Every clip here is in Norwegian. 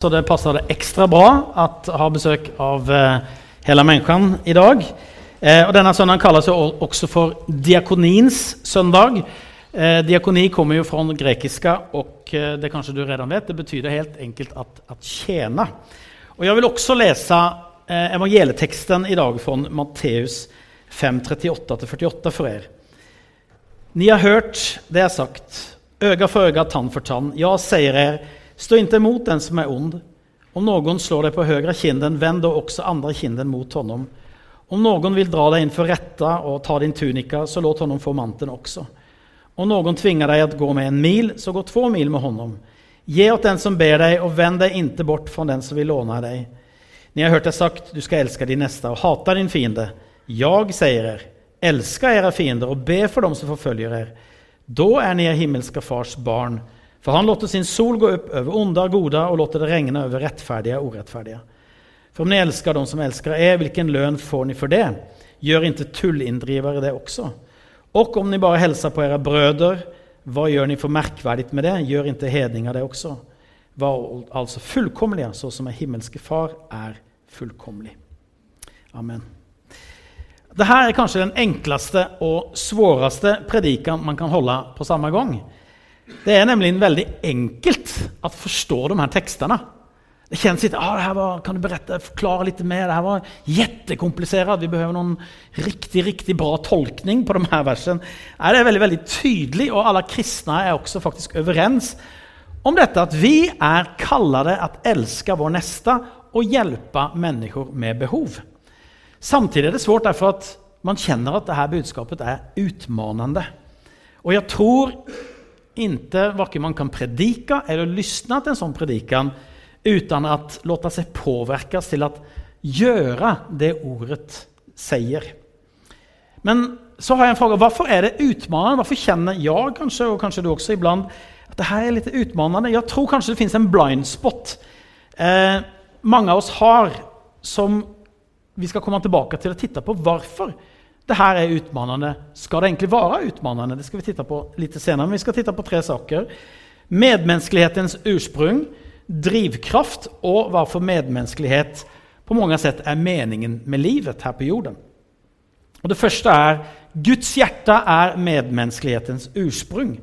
Så det passer det ekstra bra at ha besøk av eh, hele mennesken i dag. Eh, og denne søndagen kalles jo også for diakonins søndag. Eh, diakoni kommer jo fra grekiske, og eh, det kanskje du redan vet, det betyr helt enkelt at, at tjene. Og jeg vil også lese eh, evangelieteksten i dag fra Matteus 5, 38-48 for dere. Ni har hørt det jeg har sagt, øga for øga, tann for tann. Ja, sier dere, Stå inte emot den som är ond. Om någon slår dig på högra kinden, vänd då också andra kinden mot honom. Om någon vill dra dig inför rätta och ta din tunika, så låt honom få manteln också. Om någon tvingar dig att gå med en mil, så gå två mil med honom. Ge åt den som ber dig och vänd dig inte bort från den som vill låna dig. Ni har hørt det sagt, du skal elske din neste og hata din fiende. Jeg sier dere, älska era fiender og be for dem som forfølger dere. Da er ni er himmelska fars barn for han låter sin sol gå upp över onda och goda och låter det regna över rettferdige og urettferdige. For om ni elsker de som elsker er, hvilken lønn får ni for det? Gjør inte tullindrivare det også? Og om ni bare hälsar på era bröder, vad gör ni for märkvärdigt med det? Gjør inte hedningar det også? Var altså fullkomliga, så som er himmelske far er fullkomlig. Amen. Dette er kanskje den enkleste og svåreste predikan man kan holde på samme gang. Det er nemlig veldig enkelt å forstå de her tekstene. Det kjennes litt ah, det her var, kan du berette, forklare litt mer, det her var jättekomplicerat, vi behøver noen riktig riktig bra tolkning på de her versene. Det er veldig veldig tydelig, og alle kristne er også faktisk overens om dette at vi er kallade at elske vår neste og hjelpe mennesker med behov. Samtidig er det svårt derfor at man kjenner at det här budskapet er utmanende. Og jeg tror inte varken man kan predika eller lyssna till en sån predikan utan att låta sig påverkas till att göra det ordet säger. Men så har jag en fråga. Varför är det utmanande? Varför känner jag kanske, och kanske du också ibland, att det här är lite utmanande? Jag tror kanske det finns en blind spot. Eh, många av oss har som vi ska komma tillbaka till å titta på varför det her er utmannende. Skal det egentlig være utmannende? Det skal vi titte på litt senere, Men vi skal titte på tre saker. Medmenneskelighetens ursprung, drivkraft og hvorfor medmenneskelighet på mange sett er meningen med livet her på jorden. Og det første er Guds hjerte er medmenneskelighetens ursprung.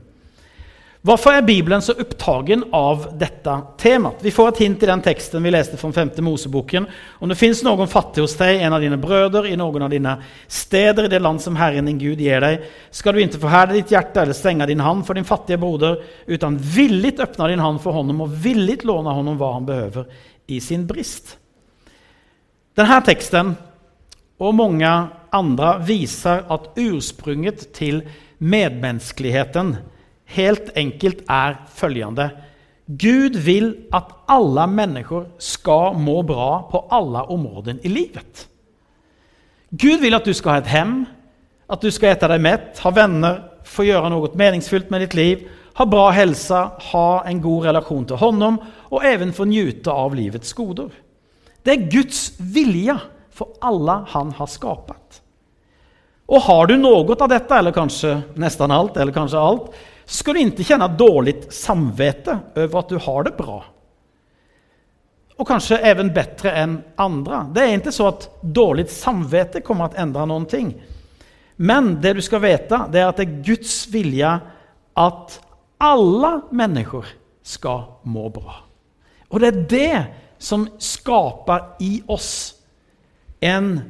Varför er Bibelen så opptagen av dette temaet? Vi får et hint i den teksten vi leste fra 5. Moseboken. Om det fins noen fattig hos deg, en av dine brødre, i noen av dine steder, i det land som Herren din Gud gir deg, skal du ikke forherde ditt hjerte eller stenge din hand for din fattige broder, utan villigt åpne din hand for honom og villigt låne honom hva han behøver i sin brist. Denne teksten og mange andre viser at ursprunget til medmänskligheten helt enkelt er følgende Gud vil at alle mennesker skal må bra på alle områder i livet. Gud vil at du skal ha et hjem, at du skal ete deg mett, ha venner, få gjøre noe meningsfullt med ditt liv, ha bra helse, ha en god relasjon til Honom og even få nyte av livets goder. Det er Guds vilje for alle Han har skapat. Og har du noe av dette, eller kanskje nesten alt, eller kanskje alt, ska du inte känna dåligt samvete över att du har det bra. Och kanske även bättre än andra. Det är inte så att dåligt samvete kommer att ändra någonting. Men det du ska veta det är att det är Guds vilja att alla människor ska må bra. Och det är det som skapar i oss en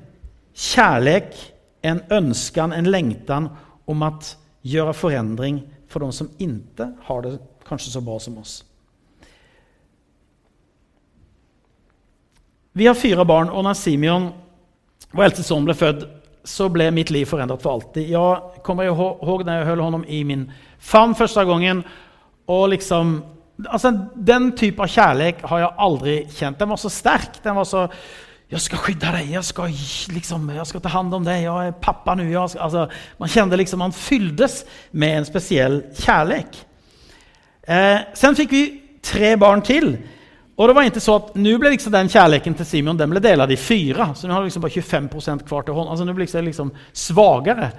kärlek, en önskan, en längtan om att göra förändring for de som ikke har det kanskje så bra som oss. Vi har fire barn, og når Simeon, vår eldste sønn, ble født, så ble mitt liv forandret for alltid. Jeg kommer ihåg da jeg holdt honom i min favn første gangen. og liksom, altså, Den type av kjærlighet har jeg aldri kjent. Den var så sterk. den var så jag ska skydda dig, jag ska, liksom, jag ska ta hand om dig, jag är pappa nu. Jag man kände liksom man fylldes med en speciell kärlek. Eh, sen fick vi tre barn till. Och det var inte så att nu blev liksom den kärleken till Simon den blev delad i fyra. Så nu har du liksom bara 25% kvar till honom. Alltså nu blir det liksom svagare.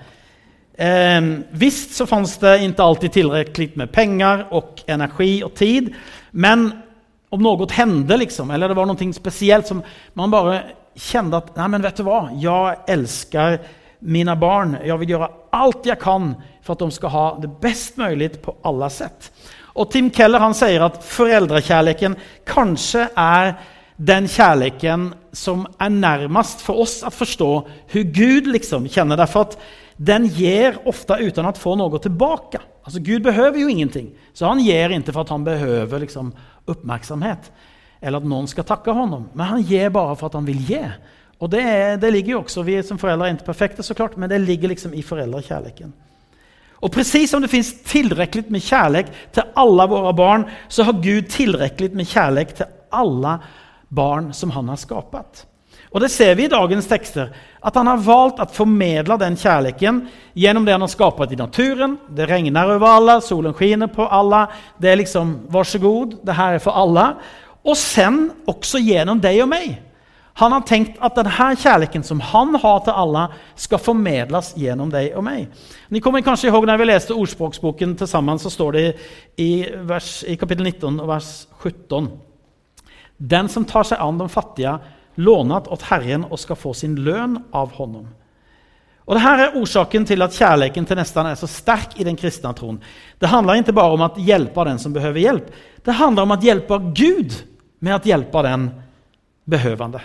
Eh, visst så fanns det inte alltid tillräckligt med pengar och energi och tid. Men om något hände, liksom, eller det var någonting speciellt som man bara kände att Nej, men vet du vad? jag älskar mina barn. Jag vill göra allt jag kan för att de ska ha det bäst möjligt på alla sätt. Och Tim Keller han säger att föräldrakärleken kanske är den kärleken som är närmast för oss att förstå hur Gud liksom känner. Därför att den gir ofte uten at få noe tilbake. Altså, Gud behøver jo ingenting, så han gir ikke for at han behøver liksom oppmerksomhet eller at noen skal takke honom. Men han gir bare for at han vil gi. Og det, det ligger jo også, vi som foreldre er ikke perfekte, så klart, men det ligger liksom i foreldrekjærligheten. Og precis som det fins tilrekkelig med kjærlighet til alle våre barn så har Gud tilrekkelig med kjærlighet til alle barn som han har skapat. Och det ser vi i dagens texter, at han har valgt å formedle den kjærligheten gjennom det han har skapat i naturen. Det regner over alle, solen skiner på alle. Det er liksom, varsågod, det her er for alle'. Og sen også gjennom deg og meg. Han har tenkt at denne kjærligheten som han har til alle skal formedles gjennom deg og meg. Ni kommer kanskje ihåg når vi leste Ordspråksboken tillsammans så står det i, vers, i kapittel 19 og vers 17. Den som tar seg an de fattiga lånat åt Herren och ska få sin lön av honom. Och Det här är orsaken till att kärleken till nästan är så stark i den kristna tron. Det handlar inte bara om att hjälpa den som behöver hjälp. Det handlar om att hjälpa Gud med att hjälpa den behövande.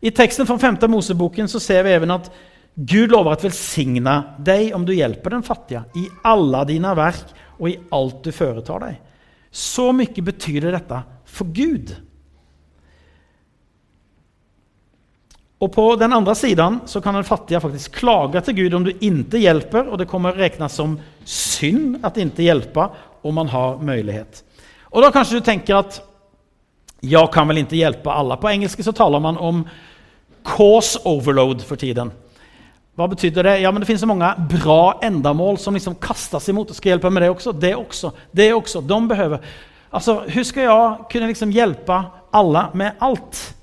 I texten från femte Moseboken så ser vi även att Gud lovar att välsigna dig om du hjälper den fattiga i alla dina verk och i allt du företar dig. Så mycket betyder detta för Gud. Och på den andra sidan så kan den fattige faktisk klaga til Gud om du ikke hjelper, og det kommer regnes som synd at ikke hjelpe om man har mulighet. Og da kanskje du tenker at jeg kan vel ikke hjelpe alle. På engelsk så taler man om cause overload for tiden. Hva betyder det? Ja, men det finnes så mange bra endamål som liksom kastas imot. Skal jeg hjelpe med det også? Det også. Det også. De behøver. Altså, Hvordan skal jeg kunne liksom hjelpe alle med allt?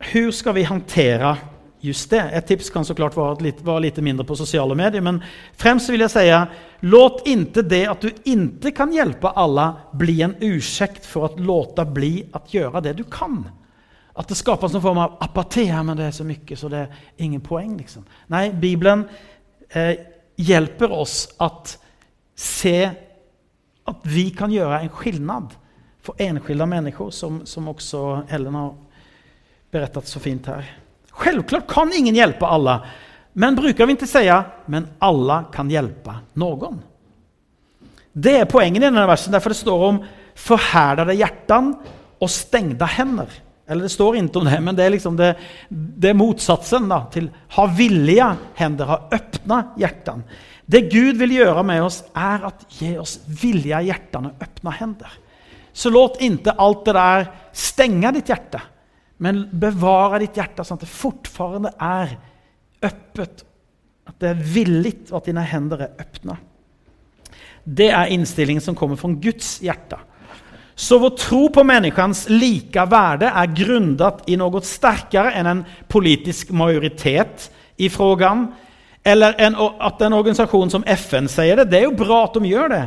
Hur skal vi hantera just det? Et tips kan såklart være litt, vara litt mindre på sosiale medier, men fremst vil jeg si låt inte det at du inte kan hjelpe alle, bli en ursäkt for å låta bli att gjøre det du kan. At det skapes en form av apati, men det er så mye, så det er ingen poeng. Liksom. Nei, Bibelen eh, hjelper oss at se at vi kan gjøre en skillnad for enskilda mennesker, som, som også Ellen har berättat så fint här. Självklart kan ingen hjälpa alla, men brukar vi inte säga men alla kan hjälpa någon? Det är poängen i den här versen, därför det står om förhärdade hjärtan och stängda händer. Eller det står inte om det, men det är, liksom det, det är motsatsen då, till ha villiga händer, ha öppna hjärtan. Det Gud vill göra med oss är att ge oss villiga hjärtan och öppna händer. Så låt inte allt det där stänga ditt hjärta, men bevara ditt hjerte sånn at det fortfarande er øppet. At det er villig, og at dine hender er öppna. Det er innstillingen som kommer fra Guds hjerte. Så vår tro på människans lika värde er grundat i noe sterkere enn en politisk majoritet i frågan. Eller en, at en organisation som FN sier det. Det er jo bra at de gjør det.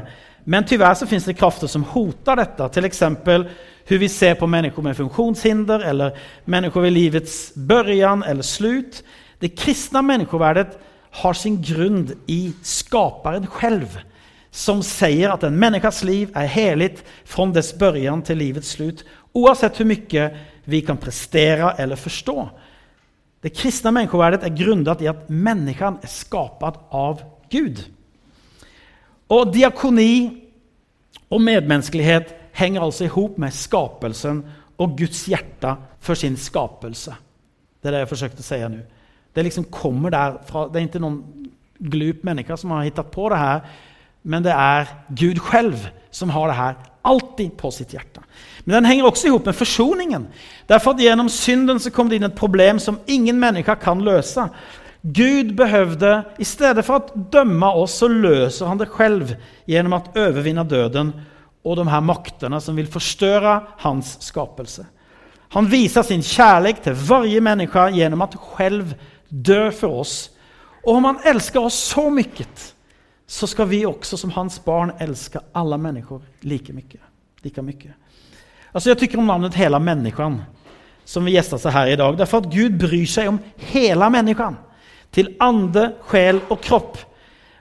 Men tyvärr så finns det krafter som hotar dette. Till exempel hur vi ser på människor med funktionshinder eller människor vid livets början eller slut. Det kristna människovärdet har sin grund i skaparen själv som säger att en människas liv är heligt från dess början till livets slut, oavsett hur mycket vi kan prestera eller förstå. Det kristna människovärdet är grundat i att människan är skapad av Gud. Och diakoni och medmänsklighet hänger i ihop med skapelsen og Guds hjerte for sin skapelse. Det er det jeg forsøkte å si nå. Det liksom kommer derfra. det er ikke noen glup mennesker som har funnet på det her, men det er Gud selv som har det her alltid på sitt hjerte. Men den henger også i ihop med forsoningen. Derfor at Gjennom synden så kom det inn et problem som ingen mennesker kan løse. Gud behøvde, i stedet for å dømme oss, så løser han det selv gjennom å overvinne döden och de her maktene som vill förstöra hans skapelse. Han visar sin kärlek till varje människa genom att själv dö för oss. Och om han älskar oss så mycket så ska vi också som hans barn älska alla människor lika mycket. lika mycket. Alltså jag tycker om namnet hela människan som vi gästas här idag. Därför att Gud bryr sig om hela människan. Till ande, själ och kropp.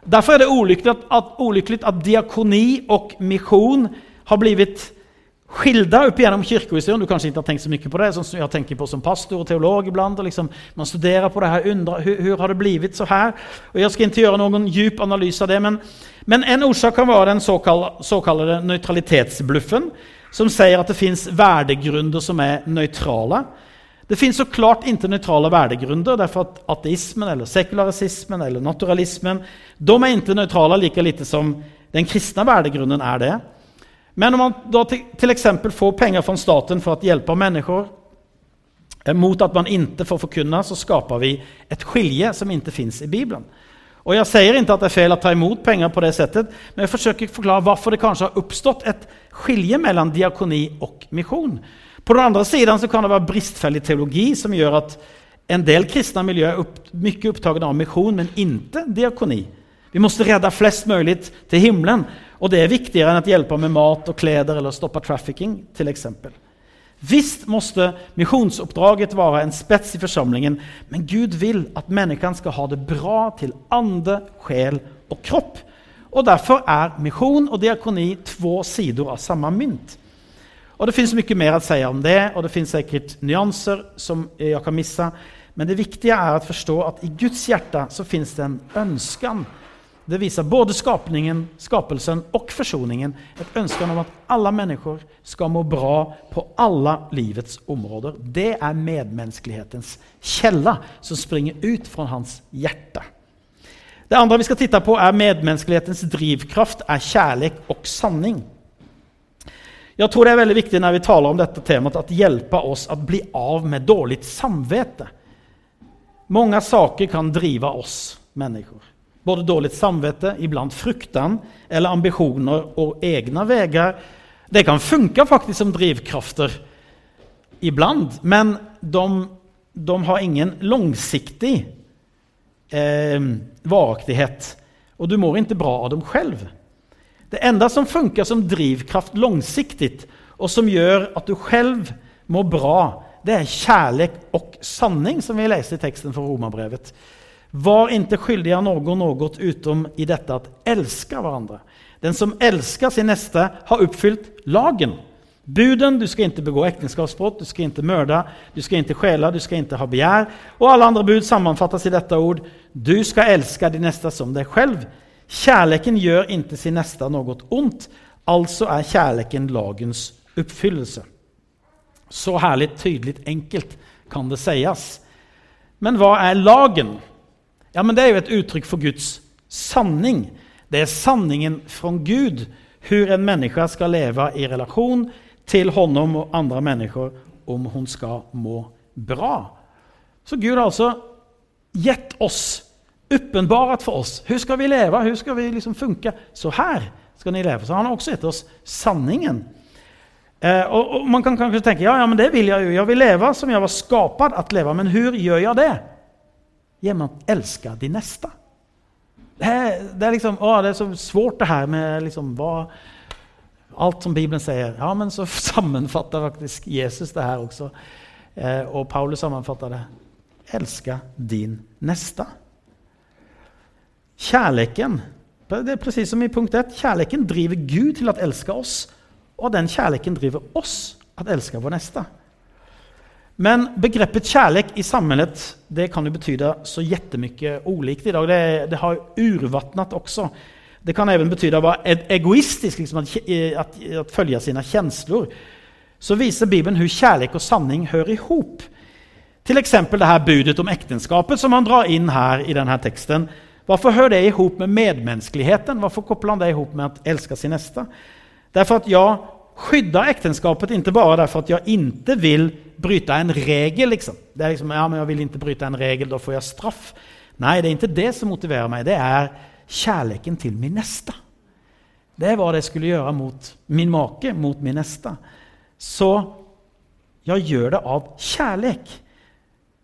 Därför er det olykkelig at, at, olyckligt at diakoni og misjon har blivit skilda opp gjennom kirkehistorien. Du kanskje ikke har tenkt så mye på det, som jeg tenker på som pastor og teolog iblant. og liksom, man studerer på det her, undrer hur, har det blivit så her. og Jeg skal ikke gjøre noen djup analys av det, men, men en orsak kan være den såkalte, kall, så neutralitetsbluffen, som sier at det fins värdegrunder som er neutrala. Det finnes så klart internøytrale värdegrunder, derfor at ateismen, eller sekularismen eller naturalismen, de er internøytrale like lite som den kristne värdegrunden er det. Men om man da till får penger fra staten for å hjelpe människor eh, mot at man ikke får forkynne, så skaper vi et skilje som ikke fins i Bibelen. Og Jeg sier ikke at det er feil å ta imot penger, på det settet, men jeg forsøker å forklare hvorfor det kanskje har oppstått et skilje mellom diakoni og mission. På den andre siden så kan det være bristfällig teologi som gjør at en del kristna miljöer är upp, mycket upptagna av mission men inte diakoni. Vi måste rädda flest möjligt till himlen. Och det är viktigare än att hjälpa med mat och kläder eller stoppa trafficking till exempel. Visst måste missionsuppdraget vara en spets i församlingen, men Gud vill att människan ska ha det bra till ande, själ och kropp. Och därför är mission och diakoni två sidor av samma mynt. Och det fins mye mer å si om det og det fins sikkert nyanser som jeg kan missa. Men det viktige er å forstå at i Guds hjerte så fins det en ønskan. det viser både skapningen, skapelsen og forsoningen. Et ønske om at alle mennesker skal må bra på alle livets områder. Det er medmenneskelighetens kjelle som springer ut fra hans hjerte. Det andre vi skal titta på er medmenneskelighetens drivkraft, er kjærlighet og sanning. Jag tror det er veldig viktig når vi taler om dette temaet, at hjelpe oss å bli av med dårlig samvete. Mange saker kan driva oss mennesker. Både dårlig samvete, ibland fruktan eller ambitioner og egne veier. Det kan funke faktisk som drivkrafter ibland, men de, de har ingen langsiktig eh, varaktighet. Og du mår ikke bra av dem själv. Det enda som funker som drivkraft långsiktigt och som gör att du själv mår bra, det är kärlek och sanning som vi leser i texten från Romarbrevet. Var inte skyldiga någon något utom i detta att älska varandra. Den som älskar sin nästa har uppfyllt lagen. Buden, du skal ikke begå ekteskapsbrudd, du skal ikke mörda, du skal ikke stjäla, du skal ikke ha begjær. Og alle andre bud sammenfattes i dette ord. Du skal elske din neste som deg själv. Kärleken gör inte sin nästa något ont, alltså är kärleken lagens uppfyllelse. Så härligt, tydligt, enkelt kan det sägas. Men vad är lagen? Ja, men det är ju ett uttryck för Guds sanning. Det är sanningen från Gud, hur en människa ska leva i relation till honom och andra människor om hon ska må bra. Så Gud har alltså gett oss, uppenbarat for oss, Hvordan skal vi leve? Hvordan skal vi liksom funke. Så her skal ni leve. Så han har også gitt oss sanningen. Eh, og, og, Man kan kanskje tenke ja, ja men det vil jeg jo. Jeg vil leve som jeg var skapad at leve. men hvordan gjør jeg det? Gjennom å elske de neste. Det, er, det, er, liksom, å, det er så svårt det her med liksom hva, alt som Bibelen sier. Ja, men så sammenfatter faktisk Jesus det her også. Eh, og Paulus sammenfatter det. Elske din nästa. Kärleken, det er precis som i punkt 1, kjærleken driver Gud til å elske oss. og den kjærleken driver oss til å elske vår neste. Men begreppet kjærlighet i sammenhet, det kan jo bety så jättemycket olikt dag. Det, det har urvattnet også. Det kan even bety å være egoistisk, liksom at, at, at følge sine kjensler. Så viser Bibelen hvordan kjærlighet og sanning hører ihop. hop. F.eks. det her budet om ekteskapet, som han drar inn her i denne här texten. hører det det ihop med medmänskligheten? Hvorfor kopplar han det ihop med att älska sin nästa? Därför att jag skyddar äktenskapet inte bare därför att jag inte vill bryta en regel. Liksom. Det är liksom, ja, men jag vill inte bryta en regel, da får jeg straff. Nei, det er ikke det som motiverer meg. Det er kjærligheten til min neste. Det hva det skulle gjøre mot min make, mot min neste. Så jeg gjør det av kärlek.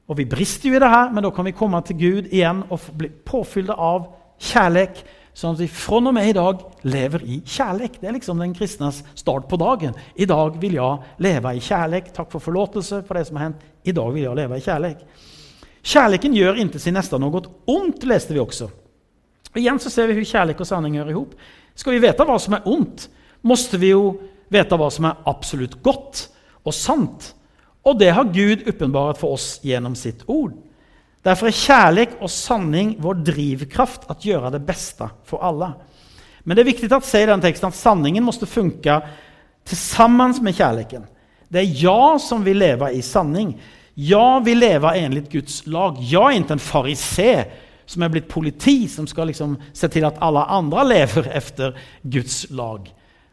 Och vi brister jo i det her, men da kan vi komme til Gud igjen og bli påfylt av kärlek Sånn at vi fra og med i dag lever i kjærlighet. Det er liksom den kristnes start på dagen. I dag vil jeg leve i kjærlighet. Takk for forlåtelse for det som har hendt. I dag vil jeg leve i kjærlighet. Kjærligheten gjør inntil sin neste noe ondt, leste vi også. Og igjen så ser vi hvordan kjærlighet og sanning hører ihop. Skal vi vite hva som er ondt, måtte vi jo vite hva som er absolutt godt og sant. Og det har Gud åpenbart for oss gjennom sitt ord. Derfor er kjærlighet og sanning vår drivkraft å gjøre det beste for alle. Men det er viktig å si i den teksten at sanningen måtte funke sammen med kjærligheten. Det er jeg som vil leve i sanning. Jeg vil leve enligt Guds lag. Jeg er ikke en farisé som er blitt politi, som skal liksom se til at alle andre lever efter Guds lag.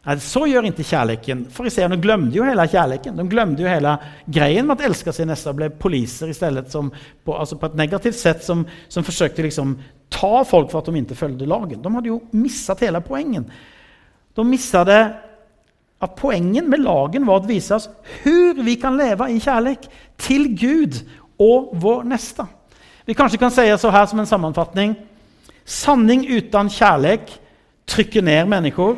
Nej, så gjør ikke kärleken. Fariseerna glömde jo hele kärleken. De glömde jo hele grejen med å elske sin neste og ble poliser istället som på, alltså på ett negativt sett som, som försökte liksom ta folk for at de ikke följde lagen. De hadde jo missat hele poengen. De missade at poengen med lagen var å vise oss hur vi kan leve i kärlek til Gud og vår neste. Vi kanskje kan si så her som en sammanfattning. Sanning uten kärlek trykker ned mennesker.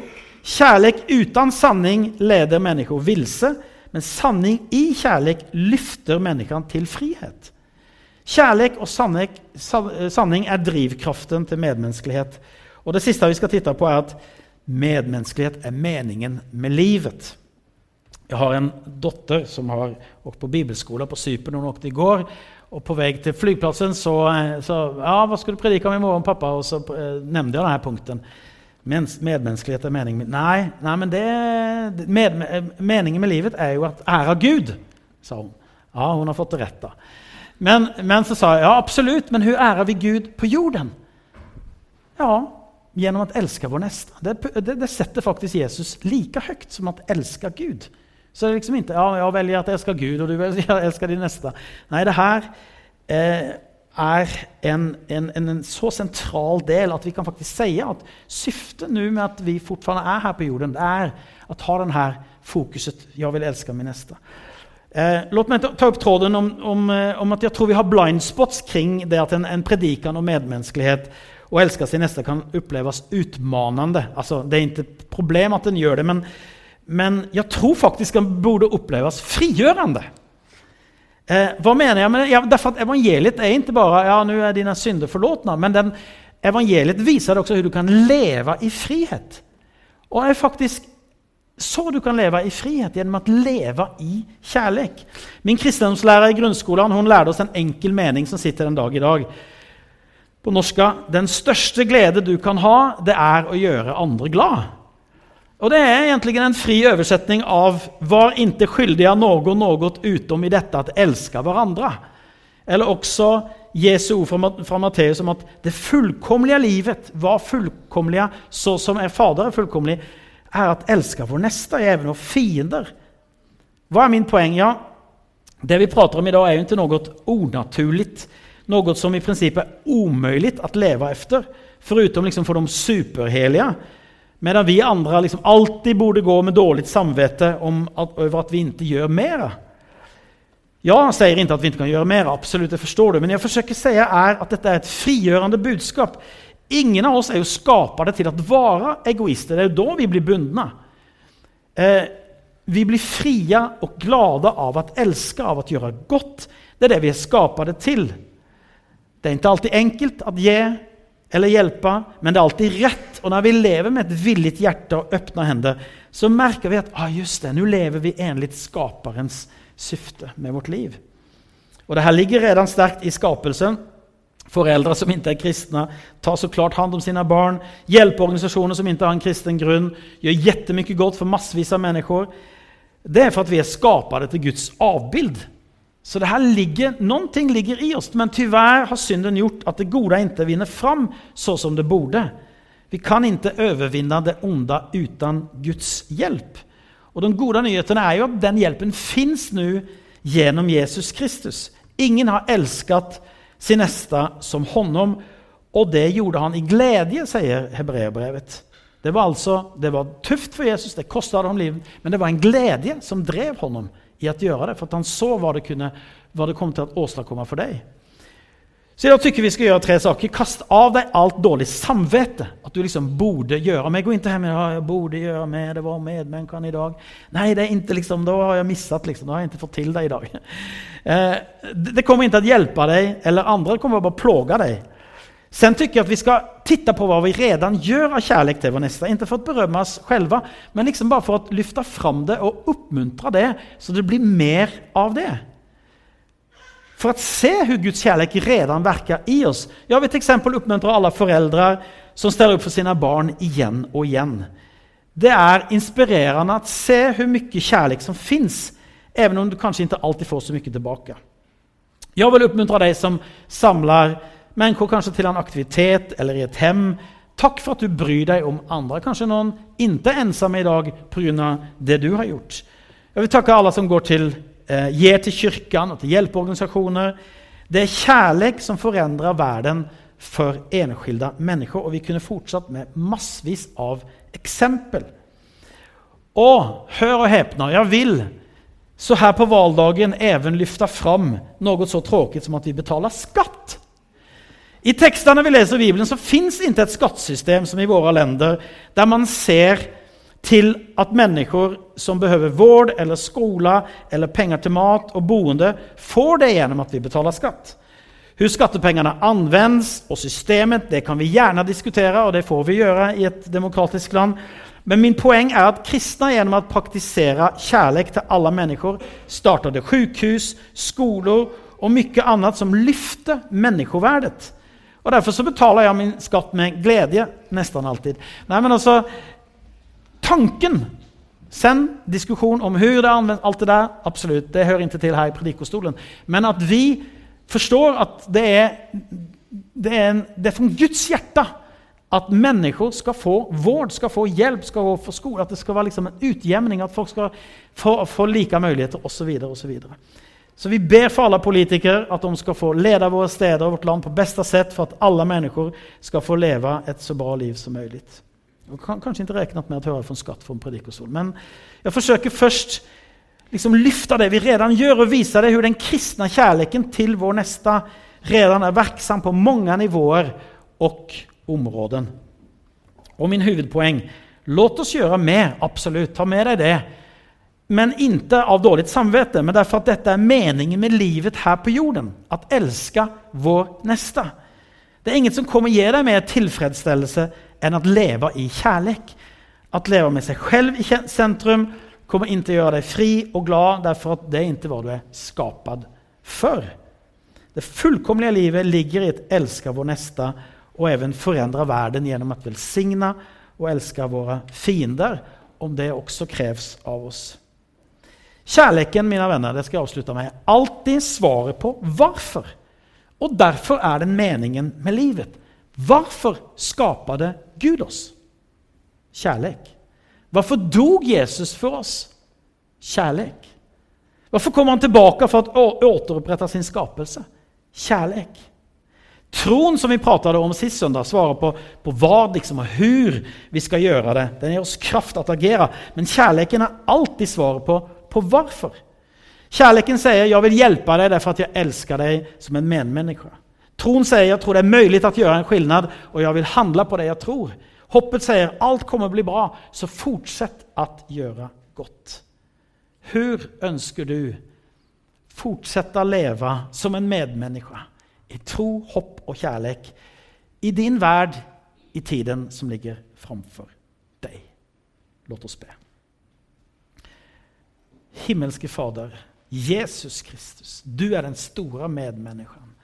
Kärlek uten sanning leder mennesker vilse, men sanning i kärlek lyfter människan til frihet. Kjærlighet og sanning, sanning er drivkraften til medmenneskelighet. Og det siste vi skal titte på, er at medmenneskelighet er meningen med livet. Jeg har en datter som har åkt på bibelskole på Sypen. Hun åkte i går. Og på vei til flyplassen så, så ja, hva skal du predike om i morgen, pappa? Og så eh, nevnte jeg denne punkten. Medmenneskelighet er meningen Nei, nei men det, med, meningen med livet er jo at ære Gud, sa hun. Ja, hun har fått det rett, da. Men, men, så sa jeg ja, absolutt, men hvordan ærer vi Gud på jorden? Ja, gjennom å elske vår neste. Det, det, det, setter faktisk Jesus like høyt som at elske Gud. Så det er liksom ikke ja, jeg velger at jeg elsker Gud, og du velger at jeg elsker din neste. Nei, det her eh, er en, en, en, så sentral del at vi kan faktisk si at syftet nå med at vi fortsatt er her på jorden, det er å ha denne fokuset 'jeg vil elske min neste'. Eh, låt meg ta opp tråden om, om, eh, om, at jeg tror vi har blind spots kring det at en, en predikan om medmenneskelighet og elske sin neste kan oppleves utmanende. Altså, det er ikke et problem at den gjør det, men, men jeg tror faktisk den burde oppleves frigjørende. Eh, hva mener jeg med? Ja, derfor at evangeliet er ikke bare ja, nå er dine synder förlåtna, men den, evangeliet viser også hvordan du kan leve i frihet. Og er faktisk så du kan leve i frihet gjennom å leve i kjærlighet. Min kristendomslærer i grunnskolen hun lærte oss en enkel mening som sitter en dag i dag. På norska den største glede du kan ha, det er å gjøre andre glad. Og Det er egentlig en fri oversetning av 'var ikke skyldiga någon noe utom i dette at elske hverandre'. Eller også Jesu ord fra Matteus om at det fullkomlige livet var fullkomlige så som er Fader er fullkomlig, er at elske vår neste, even og fiender. Hva er min poeng? Ja, Det vi prater om i dag, er jo ikke noe unaturlig. Noe som i prinsippet er umulig å leve efter, foruten liksom for de superhelige. Medan vi andre liksom alltid borde gå med dårlig samvete om at, over at vi ikke gjør mer. Jeg sier ikke at vi ikke kan gjøre mer, absolutt, det forstår du, men jeg forsøker å si er at dette er et frigjørende budskap. Ingen av oss er jo skapade til å være egoister. Det er jo da vi blir bundne. Eh, vi blir frie og glade av å elske, av å gjøre godt. Det er det vi er skapade til. Det er ikke alltid enkelt å gi eller hjelpe, men det er alltid rett. Og når vi lever med et villig hjerte og åpne hender, så merker vi at ah, just det, nå lever vi enlig skaperens syfte med vårt liv. Og det her ligger redan sterkt i skapelsen. Foreldre som ikke er kristne, tar så klart hand om sine barn. Hjelpeorganisasjoner som ikke har en kristen grunn, gjør jettemye godt for massevis av mennesker. Det er for at vi er skapade til Guds avbild. Så det her ligger, noen ting ligger i oss, men tyvärr har synden gjort at det gode ikke vinner fram så som det borde. Vi kan ikke overvinne det onda uten Guds hjelp. Og Den gode nyheten er jo at den hjelpen fins nå gjennom Jesus Kristus. Ingen har elsket sin neste som honom, og det gjorde han i glede, sier hebreerbrevet. Det var altså, det var tøft for Jesus, det kostet ham livet, men det var en glede som drev honom i å gjøre det, for at han så hva det, kunne, hva det kom til å åstadkomme for deg. Så jeg tykker vi skal gjøre tre saker. Kast av deg alt dårlig samvete. At du liksom borde gjøre meg. Gå ikke hjem ja, jeg borde gjøre meg, det var medmänniskan i dag. Nei, det er ikke liksom, da har jeg mistet, Liksom. Da har jeg ikke fått til det i dag. Eh, det kommer ikke til å hjelpe deg eller andre. Det kommer bare å plåge deg. Sen tycker jag att vi ska titta på vad vi redan gör av kärlek till vår nästa. Inte för att berömma oss själva, men liksom bara för att lyfta fram det och uppmuntra det så det blir mer av det. För att se hur Guds kärlek redan verkar i oss. Jag vill till exempel uppmuntra alla föräldrar som ställer upp för sina barn igen och igen. Det är inspirerande att se hur mycket kärlek som finns, även om du kanske inte alltid får så mycket tillbaka. Jag vill uppmuntra dig som samlar människor kanskje til en aktivitet eller i et hem. Takk for at du bryr deg om andre. Kanskje noen ikke er ensomme i dag pga. det du har gjort. Jeg vil takke alle som går til, eh, gir til kirken og til hjelpeorganisasjoner. Det er kjærlighet som forandrer verden for enskilde mennesker. Og vi kunne fortsatt med massevis av eksempel. Og hør og hepna, jeg vil så her på valdagen even lyfta fram noe så tråkigt som at vi betaler skatt. I tekstene vi leser i Bibelen, så fins ikke et skattsystem som i våre länder der man ser til at mennesker som behøver vård eller skola eller penger til mat og boende får det gjennom at vi betaler skatt. Hur skattepengene anvendes og systemet det kan vi gjerne diskutere, og det får vi gjøre i et demokratisk land. Men min poeng er at kristne gjennom att praktisere kjærlighet til alle mennesker startade sjukhus, skoler og mye annet som løfter människovärdet. Og Derfor så betaler jeg min skatt med glede nesten alltid. Nei, men altså, Tanken Send diskusjon om hvordan det er anvendt, alt det der. Absolutt, det hører ikke til her i predikostolen. Men at vi forstår at det er, det er, en, det er fra Guds hjerte at mennesker skal få vård, skal få hjelp, skal få skole. At det skal være liksom en utjevning, at folk skal få, få like muligheter osv. Så vi ber for alle politikere at de skal få lede våre steder og vårt land på beste sett for at alle mennesker skal få leve et så bra liv som mulig. Og kan kanskje ikke räknat med å høre från skatt från predikosol, men jeg forsøker først liksom lyfta det vi redan gjør og vise det hvordan den kristne kärleken til vår neste redan er verksam på mange nivåer og områden. Og min huvudpoeng, låt oss gjøre mer, absolutt, ta med deg det. Men ikke av dårlig samvete, men derfor at dette er meningen med livet her på jorden. At elske vår neste. Det er ingen som kommer gi deg mer tilfredsstillelse enn å leve i kjærlighet. At leve med seg selv i sentrum kommer ikke å gjøre deg fri og glad, derfor at det er ikke hva du er skapt for. Det fullkomlige livet ligger i å elske vår neste og even forandre verden gjennom å velsigne og elske våre fiender, om det også kreves av oss. Kärleken, mine venner, det skal jeg avslutte med, alltid svaret på hvorfor. Og derfor er den meningen med livet. Hvorfor skapade Gud oss? Kjærlighet. Hvorfor dog Jesus for oss? Kjærlighet. Hvorfor kommer han tilbake for å återopprette sin skapelse? Kjærlighet. Tron som vi pratet om sist søndag, svarer på, på hva liksom, og hvor vi skal gjøre det. Den gir oss kraft til å agere, Men kjærligheten er alltid svaret på på hvorfor. Kärleken säger jag vill hjälpa dig därför att jag älskar dig som en medmänniska. Tron säger jag tror det är möjligt att göra en skillnad och jag vill handla på det jag tror. Hoppet säger allt kommer bli bra, så fortsätt att göra gott. Hur önskar du fortsätta leva som en medmänniska i tro, hopp och kärlek i din värld i tiden som ligger framför dig? Låt oss be. Himmelske Fader, Jesus Kristus, du er den store medmennesken.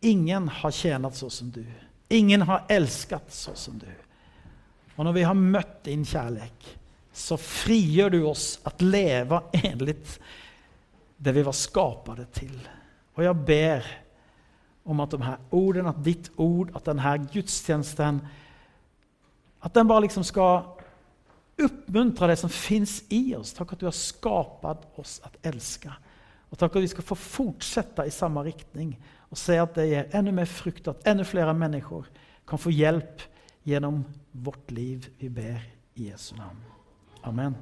Ingen har tjänat så som du. Ingen har elsket så som du. Og når vi har møtt din kärlek så frigjør du oss att leve enligt det vi var skapade til. Og jeg ber om at de her orden, at ditt ord, at denne gudstjenesten at den bare liksom skal Uppmuntra det som finns i oss. Tack att du har skapat oss att älska. Och tack att vi ska få fortsätta i samma riktning och se att det ger ännu mer frukt, att ännu fler människor kan få hjälp genom vårt liv. Vi ber i Jesu namn. Amen.